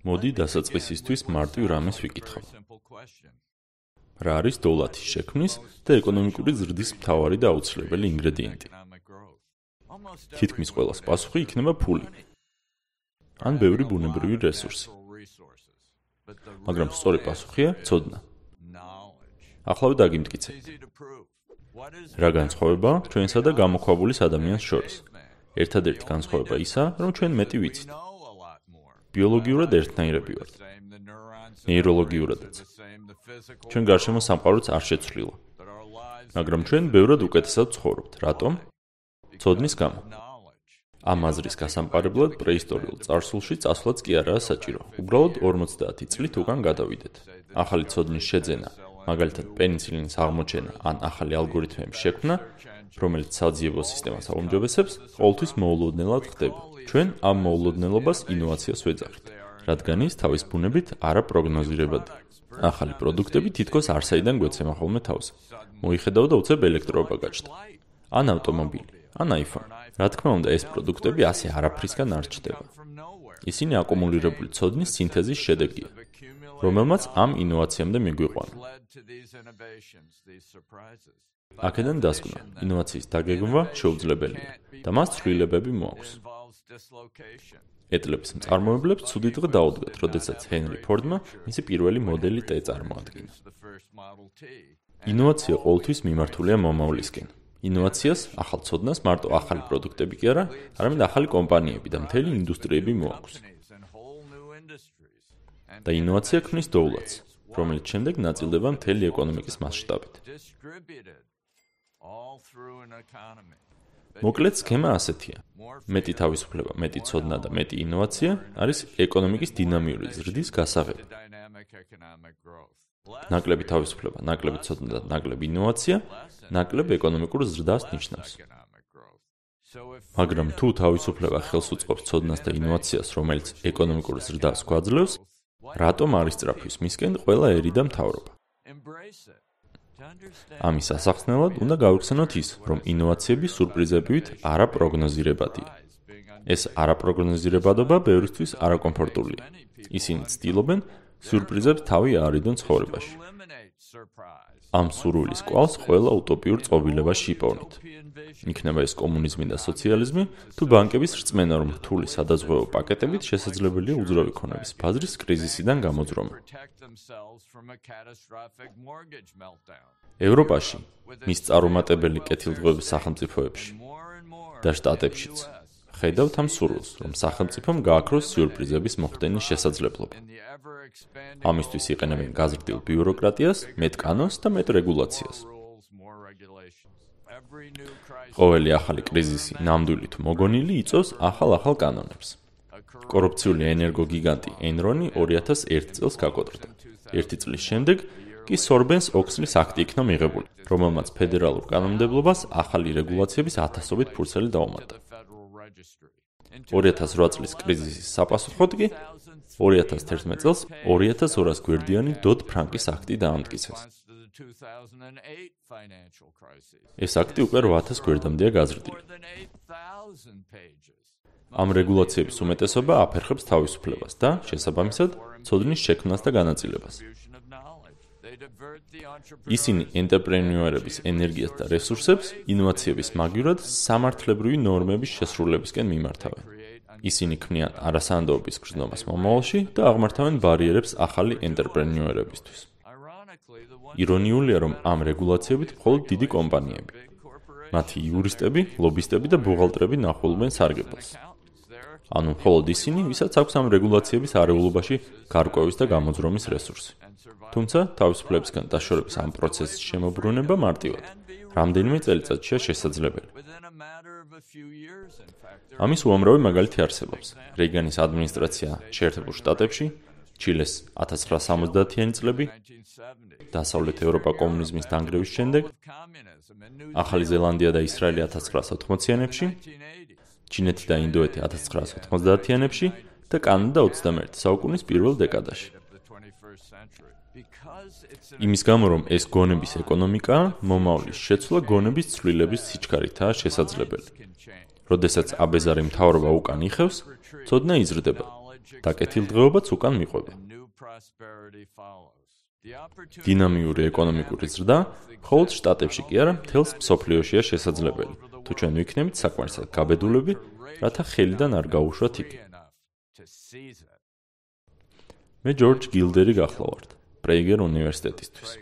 მოდი დასაწყისისთვის მარტივ რამეს ვიკითხავ. რა არის დოლათის შექმნის და ეკონომიკური ზრდის მთავარი და აუცილებელი ინგრედიენტი? თითქმის ყველას პასუხი იქნება ფული. ან ბევრი ბუნებრივი რესურსი. მაგრამ სწორი პასუხია ცოდნა. ახლავე დაგიმტკიცეთ. რა განსხვავება ჩვენსა და გამოქვაბულის ადამიანს შორის? ერთადერთი განსხვავება ისა, რომ ჩვენ მეტი ვიცით. ბიოლოგიურად ერთნაირები ვართ. ნეიროლოგიურადაც. ჩვენ გარშემო სამყაროც არ შეცვლილა. მაგრამ ჩვენ ბევრად უკეთესად ცხოვრობთ. რატომ? ცოდნის გამო. ამ აზრის გასამყარებლად პრეისტორიულ წარსულში წასვლაც კი არაა საჭირო. უბრალოდ 50 წლით უკან გადავიდეთ. ახალი ცოდნის შეძენა, მაგალითად პენიცილინის აღმოჩენა ან ახალი ალგორითმების შექმნა, რომელიც საძიებო სისტემას აუმჯობესებს, ყოველთვის მოულოდნელად ხდება. ჩვენ ამ მოულოდნელობას ინოვაციას ვეძახით, რადგან ის თავის ბუნებით არაპროგნოზირებადი. ახალი პროდუქტები თითქოს არსაიდან გვეცემა ხოლმე თავს. მოიხედავ და უცებ ელექტროობა გაჩნდა. ან ავტომობილი, ან iPhone. რა თქმა უნდა, ეს პროდუქტები ასე არაფრისგან არ ჩნდება. ისინი აკუმულირებული ცოდნის სინთეზის შედეგია, რომელმაც ამ ინოვაციამდე მიგვიყვანა. აქედან დასკვნა, ინოვაციის დაგეგმვა შეუძლებელია და მას ცვლილებები მოაქვს. ეტლების მწარმოებლებს ცუდი დღე დაუდგათ, როდესაც ჰენრი ფორდმა მისი პირველი მოდელი T წარმოადგინა. ინოვაცია ყოველთვის მიმართულია მომავლისკენ. ინოვაციას, ახალ ცოდნას მარტო ახალი პროდუქტები კი არა, არამედ ახალი კომპანიები და მთელი ინდუსტრიები მოაქვს. და ინოვაცია ქმნის დოულაც, რომელიც შემდეგ ნაწილდება მთელი ეკონომიკის მასშტაბით. მოკლედ სქემა ასეთია. მეტი თავისუფლება, მეტი ცოდნა და მეტი ინოვაცია არის ეკონომიკის დინამიური ზრდის გასაღები. ნაკლები თავისუფლება, ნაკლები ცოდნა და ნაკლები ინოვაცია ნაკლებ ეკონომიკურ ზრდას ნიშნავს. მაგრამ თუ თავისუფლება ხელს უწყობს ცოდნას და ინოვაციას, რომელიც ეკონომიკურ ზრდას გვაძლევს, რატომ არის სწრაფვის მისკენ ყველა ერი და მთავრობა? ამის ასახსნელად უნდა გავიხსენოთ ის, რომ ინოვაციები სურპრიზებით არაპროგნოზირებადია. ეს არაპროგნოზირებადობა ბევრისთვის არაკომფორტულია. ისინი ცდილობენ სურპრიზებს თავი არიდონ ცხოვრებაში. ამ სურულის კვალს ყველა უტოპიურ წყობილებას შიპოვნით. იქნება ეს კომუნიზმი და სოციალიზმი, თუ ბანკების რწმენა, რომ რთული სადაზღვეო პაკეტებით შესაძლებელია უძრავი ქონების ფაზრის კრიზისიდან გამოძრომა. ევროპაში, მის წარუმატებელი კეთილდღეობის სახელმწიფოებში და შტატებშიც ხედავთ ამ სურვილს, რომ სახელმწიფომ გააქროს სიურპრიზების მოხდენის შესაძლებლობა. ამისთვის იყენებენ გაზრდილ ბიუროკრატიას, მეტ კანონს და მეტ რეგულაციას. ყოველი ახალი კრიზისი, ნამდვილი თუ მოგონილი, იწვევს ახალ-ახალ კანონებს. კორუფციული ენერგოგიგანტი Enron 2001 წელს გაკოტრდა. ერთი წლის შემდეგ კი Sorbens Oxley-ს აქტი იქნა მიღებული, რომელმაც ფედერალურ კანონმდებლობას ახალი რეგულაციების ათასობით ფურცელი დაუმატა. 2008 წლის კრიზისის საპასუხოდ კი 2011 წელს 2200 გვერდიანი დოდ ფრანკის აქტი დაამტკიცეს. ეს აქტი უკვე 8000 გვერდამდეა გაზრდილი. ამ რეგულაციების უმეტესობა აფერხებს თავისუფლებას და შესაბამისად ცოდნის შექმნას და განაწილებას. ისინი ენტერპრენიორების ენერგიას და რესურსებს ინოვაციების მაგივრად სამართლებრივი ნორმების შესრულებისკენ მიმართავენ. ისინი ქმნიან არასანდოობის გრძნობას მომავალში და აღმართავენ ბარიერებს ახალი ენტერპრენიორებისთვის. ირონიულია, რომ ამ რეგულაციებით მხოლოდ დიდი კომპანიები, მათი იურისტები, ლობისტები და ბუღალტრები ნახულობენ სარგებელს. ანუ მხოლოდ ისინი, ვისაც აქვს ამ რეგულაციების არეულობაში გარკვევის და გამოძრომის რესურსი. თუმცა თავისუფლებისგან დაშორების ამ პროცესის შემოbrunება მარტივად რამდენიმე წელიწადშია შესაძლებელი. ამის უამრავი მაგალითი არსებობს. რეიგანის ადმინისტრაცია შეერთებულ შტატებში, ჩილეს 1970-იანი წლები, დასავლეთ ევროპა კომუნიზმის დანგრევის შემდეგ, ახალი ზელანდია და ისრაელი 1980-იანებში, ჩინეთი და ინდოეთი 1990-იანებში და კანადა 21 საუკუნის პირველ დეკადაში. იმის გამო რომ ეს გონების ეკონომიკა მომავლის შეცვლა გონების ცვლილების სიჩქარითაა შესაძლებელი. როდესაც აბეზარი მთავრობა უკან იხევს, ცოდნა იზრდება და კეთილდღეობაც უკან მიყვება. დინამიური ეკონომიკური ზრდა მხოლოდ შტატებში კი არა, მთელს მსოფლიოშია შესაძლებელი. თუ ჩვენ ვიქნებით საკმარისად გაბედულები, რათა ხელიდან არ გაუშვათ იქ. მე ჯორჯ გილდერი გახლავართ, Prēga ir universitātistus.